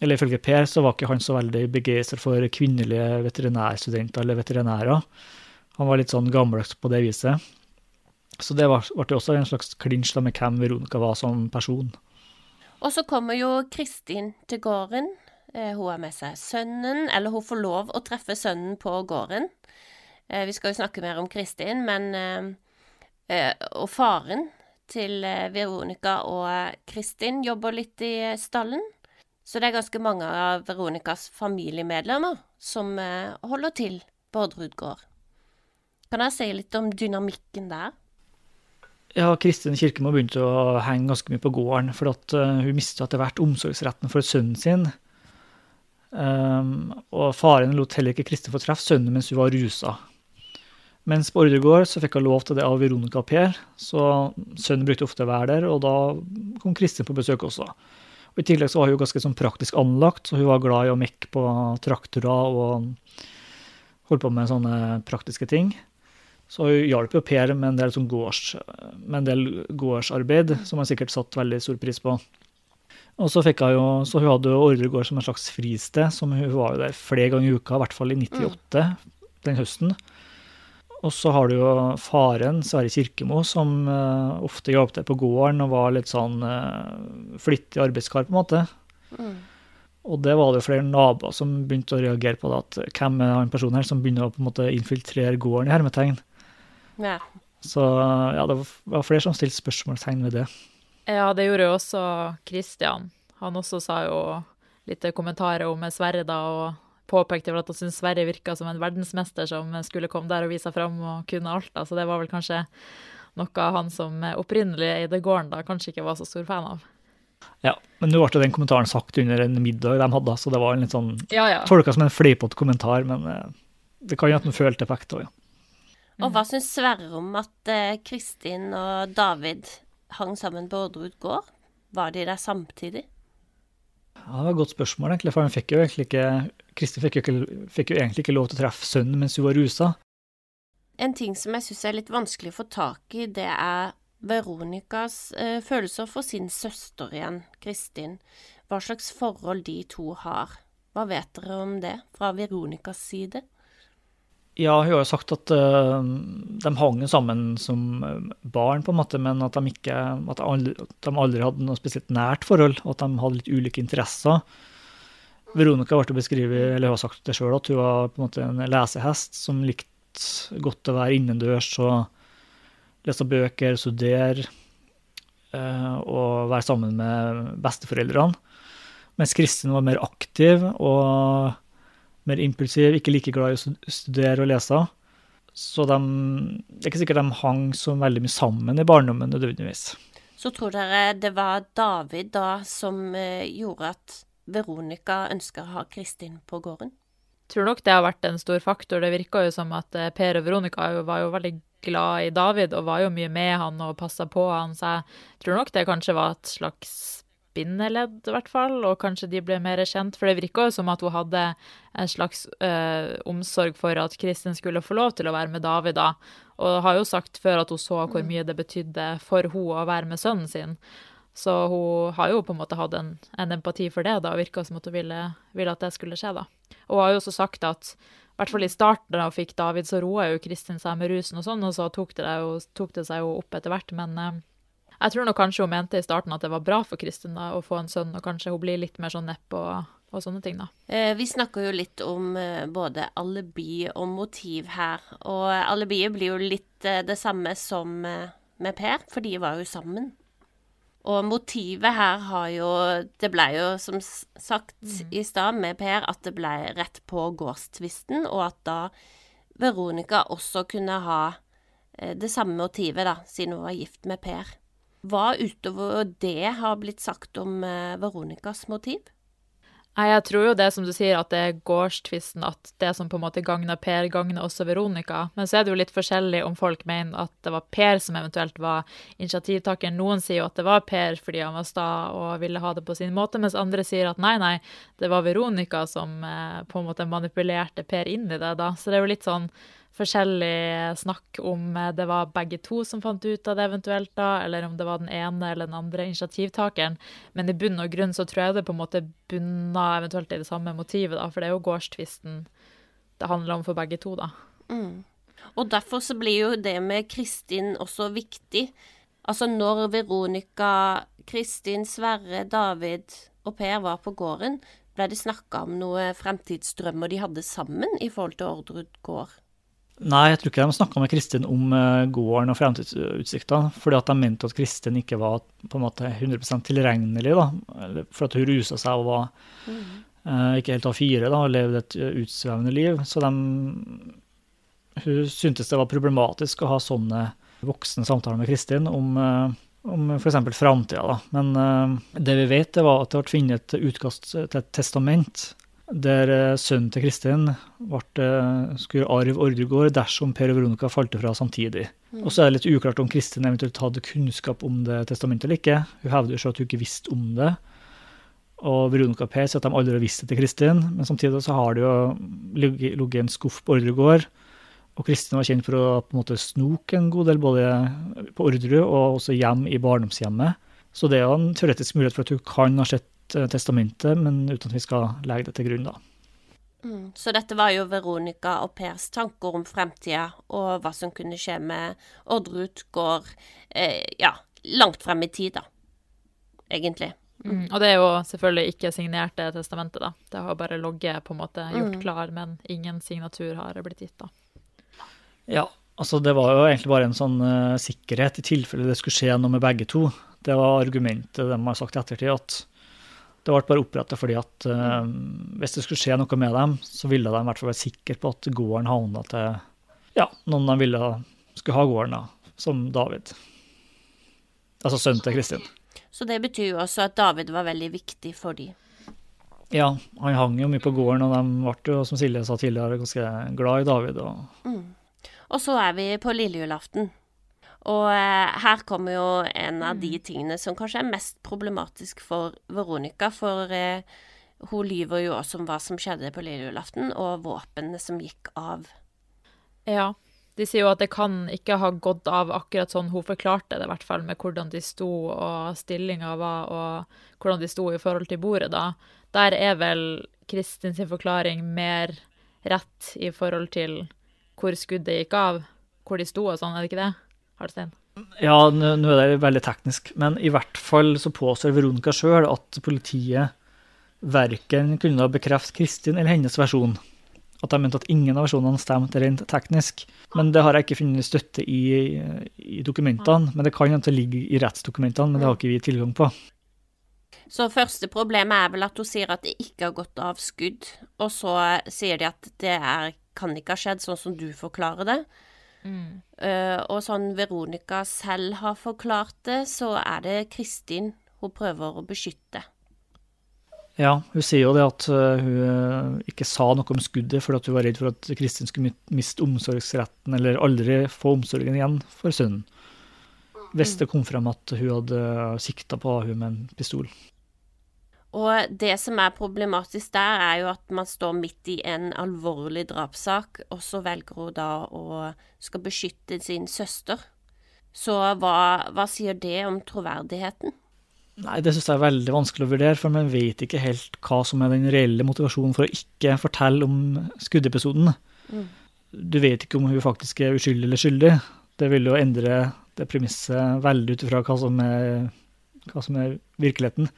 eller ifølge Per så var ikke han så veldig begeistra for kvinnelige veterinærstudenter eller veterinærer. Han var litt sånn gammeldags på det viset. Så det ble også en slags klinsj med hvem Veronica var som person. Og så kommer jo Kristin til gården. Eh, hun har med seg sønnen, eller hun får lov å treffe sønnen på gården. Eh, vi skal jo snakke mer om Kristin, men eh, Og faren til Veronica og Kristin jobber litt i stallen. Så det er ganske mange av Veronicas familiemedlemmer som holder til på Odderud gård. Kan jeg si litt om dynamikken der? Ja, Kristin Kirkemo begynte å henge ganske mye på gården, for hun mista etter hvert omsorgsretten for sønnen sin. Um, og faren lot heller ikke Kristin få treffe sønnen mens hun var rusa. Mens på Ordregård så fikk hun lov til det av Veronica Per, så sønnen brukte ofte å være der, og da kom Kristin på besøk også. Og I tillegg så var hun ganske sånn praktisk anlagt, så hun var glad i å mekke på traktorer og holdt på med sånne praktiske ting. Så hun hjalp jo Per med en del, sånn gårds, med en del gårdsarbeid, som han sikkert satte veldig stor pris på. Og så fikk hun jo, så hun hadde jo Ordregård som en slags fristed, som hun var jo der flere ganger i uka, i hvert fall i 98, mm. den høsten. Og så har du jo faren, Sverre Kirkemo, som uh, ofte hjalp til på gården og var litt sånn uh, flittig arbeidskar, på en måte. Mm. Og det var det jo flere naboer som begynte å reagere på det, at hvem er han personen her som begynner å på en måte infiltrere gården, i hermetegn. Ja. Så ja, det var flere som stilte spørsmålstegn ved det. Ja, det gjorde jo også Kristian. Han også sa jo litt kommentarer om Sverre da, og påpekte vel at han syntes Sverre virka som en verdensmester som skulle komme der og vise seg fram og kunne alt. Da. Så det var vel kanskje noe han som opprinnelig eide gården da kanskje ikke var så stor fan av. Ja, men nå ble den kommentaren sagt under en middag de hadde, så det var en litt sånn ja, ja. tolka som en fleipete kommentar, men eh, det kan jo at den følte effekt òg, ja. Og hva syns Sverre om at eh, Kristin og David hang sammen på Orderud gård? Var de der samtidig? Ja, Det var et godt spørsmål, egentlig. For han fikk jo egentlig ikke Kristin fikk, fikk, jo egentlig ikke lov til å treffe sønnen mens hun var rusa. En ting som jeg syns er litt vanskelig å få tak i, det er Veronicas eh, følelser for sin søster igjen, Kristin. Hva slags forhold de to har. Hva vet dere om det fra Veronicas side? Ja, hun har jo sagt at uh, de hang sammen som eh, barn, på en måte, men at de, ikke, at de, aldri, at de aldri hadde noe spesielt nært forhold, og at de hadde litt ulike interesser. Veronica ble beskrevet, eller har sagt det sjøl, at hun var på en måte en lesehest som likte godt å være innendørs og lese bøker, studere uh, og være sammen med besteforeldrene. Mens Kristin var mer aktiv og mer impulsiv, ikke like glad i å studere og lese. Så de, det er ikke sikkert de hang så veldig mye sammen i barndommen nødvendigvis. Så tror dere det var David da som eh, gjorde at Veronica ønsker å ha Kristin på gården? Tror nok det har vært en stor faktor. Det virka jo som at eh, Per og Veronica var jo veldig glad i David og var jo mye med han og passa på han, så jeg tror nok det kanskje var et slags bindeledd, i hvert fall, og kanskje de ble mer kjent. For det virka jo som at hun hadde en slags øh, omsorg for at Kristin skulle få lov til å være med David, da. Og har jo sagt før at hun så hvor mm. mye det betydde for hun å være med sønnen sin. Så hun har jo på en måte hatt en, en empati for det, da, og virka som at hun ville, ville, at det skulle skje, da. Og hun har jo også sagt at i hvert fall i starten da hun fikk David, så roa jo Kristin seg med rusen og sånn, og så tok det, jo, tok det seg jo opp etter hvert. Men øh, jeg tror nok kanskje hun mente i starten at det var bra for Kristin da, å få en sønn, og kanskje hun blir litt mer sånn nepp og, og sånne ting, da. Eh, vi snakker jo litt om eh, både alibi og motiv her, og alibiet blir jo litt eh, det samme som eh, med Per, for de var jo sammen. Og motivet her har jo Det ble jo som sagt mm. i stad med Per at det ble rett på gårdstvisten, og at da Veronica også kunne ha det samme motivet, da, siden hun var gift med Per. Hva utover det har blitt sagt om eh, Veronicas motiv? Nei, Jeg tror jo det som du sier, at det er gårdstvisten, at det som på en måte gagner Per, gagner også Veronica. Men så er det jo litt forskjellig om folk mener at det var Per som eventuelt var initiativtakeren. Noen sier jo at det var Per fordi han var sta og ville ha det på sin måte, mens andre sier at nei, nei, det var Veronica som eh, på en måte manipulerte Per inn i det, da. Så det er jo litt sånn forskjellig snakk om eh, det var begge to som fant ut av det eventuelt, da, eller om det var den ene eller den andre initiativtakeren. Men i bunn og grunn så tror jeg det på en måte bunna eventuelt i det samme motivet, da, for det er jo gårdstvisten det handler om for begge to, da. Mm. Og derfor så blir jo det med Kristin også viktig. Altså når Veronica, Kristin, Sverre, David og Per var på gården, ble det snakka om noe fremtidsdrømmer de hadde sammen i forhold til Ordrud gård? Nei, jeg tror ikke de snakka med Kristin om uh, gården og fremtidsutsiktene. Fordi at de mente at Kristin ikke var på en måte 100% tilregnelig. da, For at hun rusa seg og var mm. uh, ikke helt A4 da, og levde et utsvevende liv. Så de, hun syntes det var problematisk å ha sånne voksne samtaler med Kristin om, uh, om f.eks. framtida. Men det vi vet, det var at det ble funnet et utkast til et testament der eh, sønnen til Kristin ble, eh, skulle arve Ordregård dersom Per og Veronica falt fra samtidig. Mm. Og så er det litt uklart om Kristin eventuelt hadde kunnskap om det testamentet eller ikke. Hun hevder jo selv at hun ikke visste om det. Og Veronica og Per sier at de aldri har visst det til Kristin, men samtidig så har det jo ligget en skuff på Ordregård. Og Kristin var kjent for å på en måte snoke en god del, både på Orderud og også hjem i barndomshjemmet. Så det er jo en teoretisk mulighet for at hun kan ha sett testamentet, men uten at vi skal legge det til grunn, da. Mm, så dette var jo Veronica og Pers tanker om fremtida og hva som kunne skje med Orderud gård eh, ja, langt frem i tid, da. Egentlig. Mm. Mm, og det er jo selvfølgelig ikke signert det testamentet, da. Det har bare logget på en måte gjort mm. klar, men ingen signatur har blitt gitt, da. Ja, altså det var jo egentlig bare en sånn uh, sikkerhet i tilfelle det skulle skje noe med begge to. Det var argumentet de har sagt i ettertid, at det ble bare opprettet fordi at uh, hvis det skulle skje noe med dem, så ville de i hvert fall være sikre på at gården havna til ja, noen de ville skulle ha gården, da, som David. Altså sønnen til Kristin. Så det betyr jo også at David var veldig viktig for dem. Ja, han hang jo mye på gården, og de ble jo, som Silje sa tidligere, ganske glad i David. Og, mm. og så er vi på lille julaften. Og eh, her kommer jo en av de tingene som kanskje er mest problematisk for Veronica, for eh, hun lyver jo også om hva som skjedde på lille julaften, og våpnene som gikk av. Ja, de sier jo at det kan ikke ha gått av akkurat sånn hun forklarte det, i hvert fall med hvordan de sto og stillinga var, og hvordan de sto i forhold til bordet da. Der er vel Kristin sin forklaring mer rett i forhold til hvor skuddet gikk av, hvor de sto og sånn, er det ikke det? Halstein? Ja, nå er det veldig teknisk, men i hvert fall så påstår Veronica sjøl at politiet verken kunne bekrefte Kristin eller hennes versjon. At de mente at ingen av versjonene stemte rent teknisk. Men det har jeg ikke funnet støtte i, i dokumentene. Men det kan hende det ligger i rettsdokumentene, men det har ikke vi tilgang på. Så første problemet er vel at hun sier at det ikke har gått av skudd, og så sier de at det er, kan ikke ha skjedd sånn som du forklarer det. Uh, og sånn Veronica selv har forklart det, så er det Kristin hun prøver å beskytte. Ja, hun sier jo det at uh, hun uh, ikke sa noe om skuddet fordi hun var redd for at Kristin skulle miste omsorgsretten eller aldri få omsorgen igjen for sønnen. Hvis det kom frem at hun hadde sikta på hun med en pistol. Og det som er problematisk der, er jo at man står midt i en alvorlig drapssak, og så velger hun da å skal beskytte sin søster. Så hva, hva sier det om troverdigheten? Nei, Det syns jeg er veldig vanskelig å vurdere, for man vet ikke helt hva som er den reelle motivasjonen for å ikke fortelle om skuddepisoden. Mm. Du vet ikke om hun faktisk er uskyldig eller skyldig. Det vil jo endre det premisset veldig ut ifra hva, hva som er virkeligheten.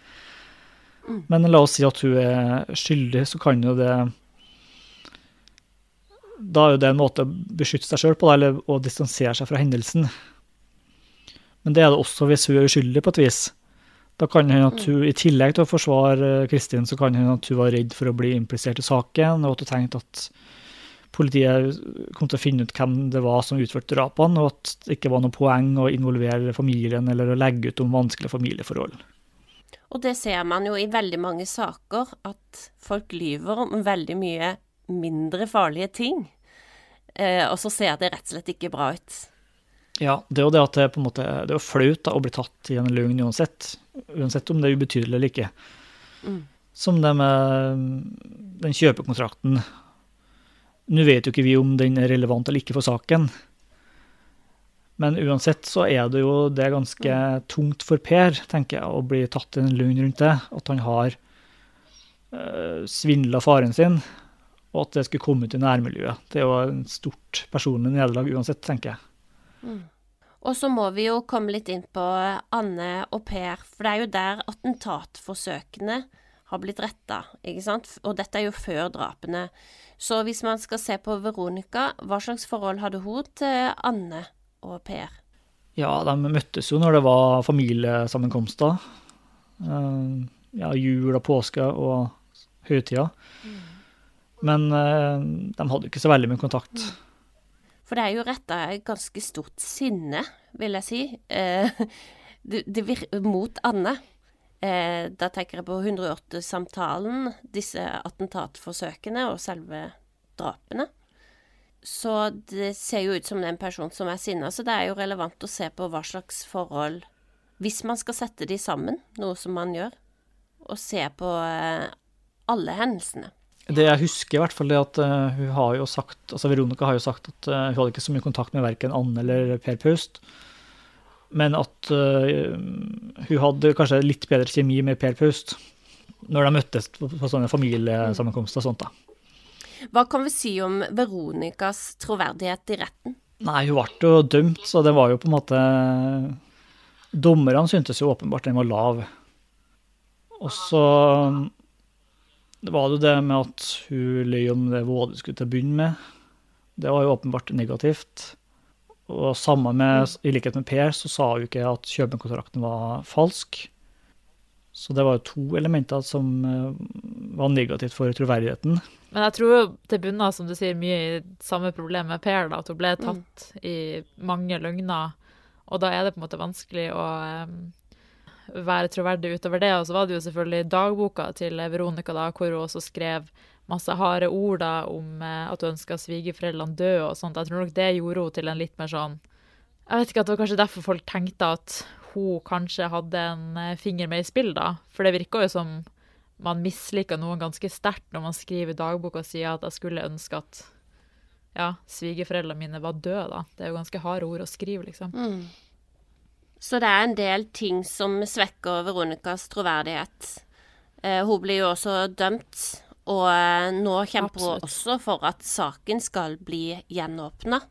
Men la oss si at hun er skyldig, så kan jo det Da er jo det en måte å beskytte seg sjøl på, eller å distansere seg fra hendelsen. Men det er det også hvis hun er uskyldig, på et vis. Da kan hende at hun, i tillegg til å forsvare Kristin, så kan hende at hun var redd for å bli implisert i saken, og at hun tenkte at politiet kom til å finne ut hvem det var som utførte drapene, og at det ikke var noe poeng å involvere familien eller å legge ut om vanskelige familieforhold. Og det ser man jo i veldig mange saker, at folk lyver om veldig mye mindre farlige ting. Eh, og så ser det rett og slett ikke bra ut. Ja, det er jo det at det er på en måte, det er jo flaut da, å bli tatt i en løgn uansett. Uansett om det er ubetydelig eller ikke. Mm. Som det med den kjøpekontrakten. Nå vet jo ikke vi om den er relevant eller ikke for saken. Men uansett så er det jo det er ganske tungt for Per, tenker jeg, å bli tatt en løgn rundt det. At han har uh, svindla faren sin, og at det skulle komme ut i nærmiljøet. Det er jo en stort personlig nederlag uansett, tenker jeg. Mm. Og så må vi jo komme litt inn på Anne og Per, for det er jo der attentatforsøkene har blitt retta, ikke sant? Og dette er jo før drapene. Så hvis man skal se på Veronica, hva slags forhold hadde hun til Anne og Per? Ja, de møttes jo når det var familiesammenkomster. Uh, ja, jul og påske og høytida. Mm. Men uh, de hadde ikke så veldig mye kontakt. Mm. For det er jo retta et ganske stort sinne, vil jeg si, eh, [laughs] det, det mot Anne. Eh, da tenker jeg på 108-samtalen, disse attentatforsøkene og selve drapene. Så det ser jo ut som det er en person som er sinna, så det er jo relevant å se på hva slags forhold Hvis man skal sette de sammen, noe som man gjør, og se på eh, alle hendelsene. Det jeg husker, i hvert fall, er at uh, hun har jo sagt, altså Veronica har jo sagt at uh, hun hadde ikke så mye kontakt med verken Anne eller Per Paust. Men at hun hadde kanskje litt bedre kjemi med Per Paust når de møttes på sånne familiesammenkomster og sånt. da. Hva kan vi si om Veronicas troverdighet i retten? Nei, hun ble jo dømt, så det var jo på en måte Dommerne syntes jo åpenbart den var lav. Og så det var jo det med at hun løy om det Våde skulle til å begynne med. Det var jo åpenbart negativt. Og samme med, i likhet med Per, så sa hun ikke at kjøpekontrakten var falsk. Så det var jo to elementer som eh, var negativt for troverdigheten. Men jeg tror det bunner, som du sier, mye i samme problem med Per, da, at hun ble mm. tatt mm. i mange løgner. Og da er det på en måte vanskelig å um, være troverdig utover det. Og så var det jo selvfølgelig dagboka til Veronica, da, hvor hun også skrev masse harde ord da, om uh, at hun ønska svigerforeldrene døde og sånt. Jeg tror nok det gjorde hun til en litt mer sånn Jeg vet ikke, at det var kanskje derfor folk tenkte at hun kanskje hadde en eh, finger med i spill, da. For det virka jo som man misliker noen ganske sterkt når man skriver i dagboka og sier at jeg skulle ønske at ja, svigerforeldrene mine var døde, da. Det er jo ganske harde ord å skrive, liksom. Mm. Så det er en del ting som svekker Veronicas troverdighet. Eh, hun blir jo også dømt, og eh, nå kjemper Absolutt. hun også for at saken skal bli gjenåpna.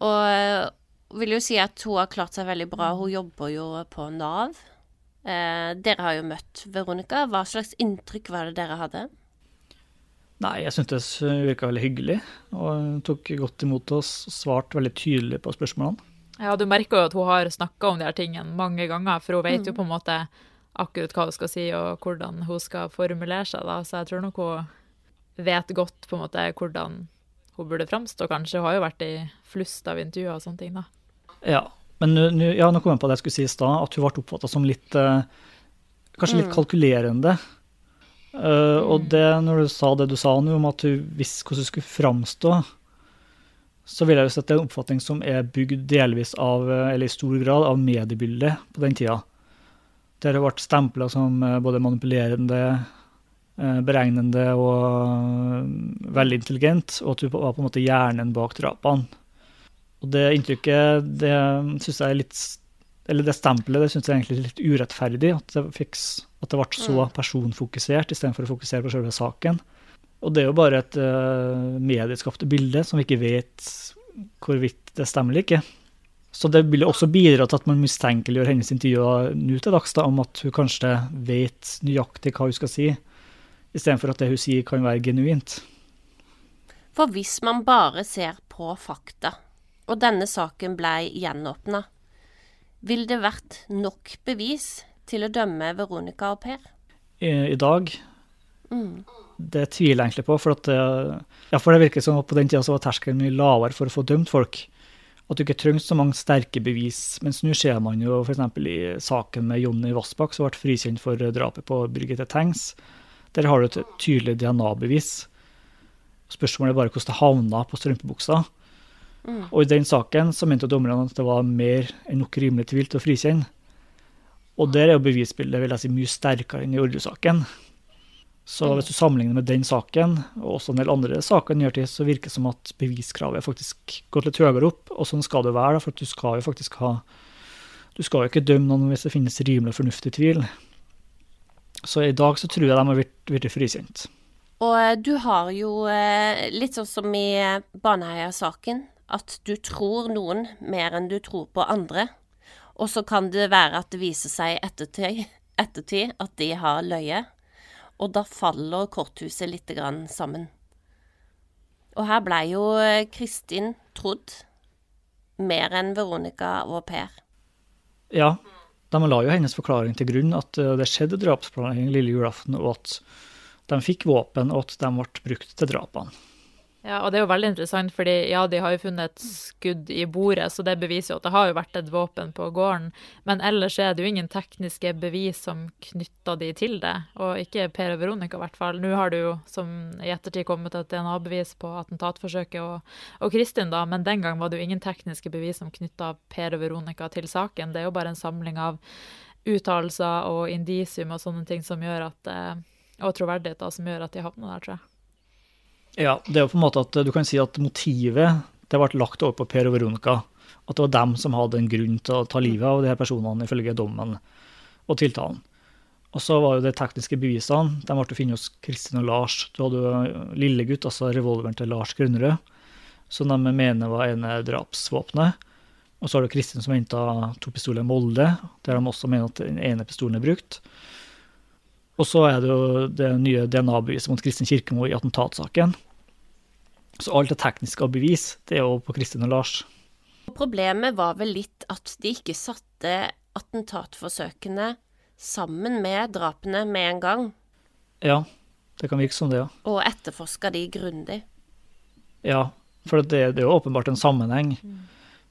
Og eh, vil jo si at hun har klart seg veldig bra. Hun jobber jo på Nav. Eh, dere har jo møtt Veronica. Hva slags inntrykk var det dere hadde? Nei, jeg syntes hun virka veldig hyggelig, og tok godt imot oss og svarte veldig tydelig på spørsmålene. Ja, du merker jo at hun har snakka om de her tingene mange ganger, for hun vet jo mm. på en måte akkurat hva hun skal si og hvordan hun skal formulere seg, da. Så jeg tror nok hun vet godt på en måte hvordan hun burde framstå, kanskje. Hun har jo vært i flust av intervjuer og sånne ting, da. Ja, men nu, ja, nå kom jeg på det jeg skulle si i stad, at hun ble oppfatta som litt uh, Kanskje litt mm. kalkulerende. Uh, og det, når du sa det du sa nå om at hun visste hvordan hun skulle framstå, så vil jeg jo si at det er en oppfatning som er bygd delvis av, eller i stor grad, av mediebildet på den tida. Der det ble stempla som eh, både manipulerende, eh, beregnende og eh, veldig intelligent, og at du var på en måte hjernen bak drapene. Og det inntrykket, det syns jeg er litt Eller det stempelet, det syns jeg egentlig er litt urettferdig. At det, fikk, at det ble så mm. personfokusert istedenfor å fokusere på selve saken. Og det er jo bare et uh, medieskapte bilde som vi ikke vet hvorvidt det stemmer eller ikke. Så det vil også bidra til at man mistenkeliggjør hennes intervjuer nå til dags da, om at hun kanskje vet nøyaktig hva hun skal si, istedenfor at det hun sier kan være genuint. For hvis man bare ser på fakta, og denne saken blei gjenåpna, vil det vært nok bevis til å dømme Veronica og Per? I, i dag? Mm det tviler jeg egentlig på. For, at, ja, for det virker som at på den tida var terskelen mye lavere for å få dømt folk. At du ikke trenger så mange sterke bevis. Mens nå ser man jo f.eks. i saken med Jonny Vassbakk, som ble frikjent for drapet på Birgitte Tengs. Der har du et tydelig DNA-bevis. Spørsmålet er bare hvordan det havna på strømpebuksa. Mm. Og i den saken så mente dommerne at det var mer enn nok rimelig tvil til å frikjenne. Og der er jo bevisbildet vil jeg si, mye sterkere enn i Orderud-saken. Så mm. hvis du sammenligner med den saken, og også en del andre saker, nyere så virker det som at beviskravet faktisk gått litt høyere opp. Og sånn skal det være, for du skal jo faktisk ha Du skal jo ikke dømme noen hvis det finnes rimelig og fornuftig tvil. Så i dag så tror jeg de har blitt frikjent. Og eh, du har jo, eh, litt sånn som i Baneheia-saken, at du tror noen mer enn du tror på andre. Og så kan det være at det viser seg i ettertid, ettertid at de har løye og da faller korthuset litt sammen. Og her blei jo eh, Kristin trodd mer enn Veronica og Per. Ja, de la jo hennes forklaring til grunn, at eh, det skjedde drapsplanlegging lille julaften, og at de fikk våpen, og at de ble brukt til drapene. Ja, og det er jo veldig interessant, fordi ja, de har jo funnet et skudd i bordet, så det beviser jo at det har jo vært et våpen på gården. Men ellers er det jo ingen tekniske bevis som knytter de til det, og ikke Per og Veronica i hvert fall. Nå har det jo som i ettertid kommet et DNA-bevis på attentatforsøket og, og, Kristin, da, men den gang var det jo ingen tekniske bevis som knytta Per og Veronica til saken. Det er jo bare en samling av uttalelser og indisium og sånne ting som gjør at, eh, og troverdighet da, som gjør at de havner der, tror jeg. Ja, det er jo på en måte at du kan si at motivet det ble lagt over på Per og Veronica. At det var dem som hadde en grunn til å ta livet av de her personene, ifølge dommen og tiltalen. Og så var jo de tekniske bevisene de ble funnet hos Kristin og Lars. Du hadde jo lillegutt, altså revolveren til Lars Grønnerød, som de mener var ene drapsvåpenet. Og så har du Kristin som henta to pistoler i Molde, der de også mener at den ene pistolen er brukt. Og så er det jo det nye DNA-beviset mot Kristin Kirkemo i attentatsaken. Så alt det tekniske av bevis, det er jo på Kristin og Lars. Problemet var vel litt at de ikke satte attentatforsøkene sammen med drapene med en gang. Ja, det kan virke som det, ja. Og etterforska de grundig. Ja, for det, det, er jo åpenbart en sammenheng. Mm.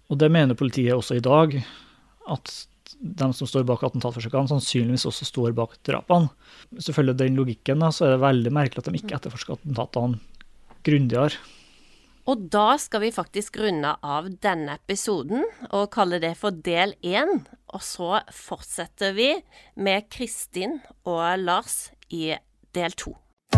Og det mener politiet også i dag, at de som står bak attentatforsøkene, sannsynligvis også står bak drapene. Hvis du følger den logikken, da, så er det veldig merkelig at de ikke etterforsker attentatene grundigere. Og da skal vi faktisk runde av denne episoden og kalle det for del én. Og så fortsetter vi med Kristin og Lars i del to.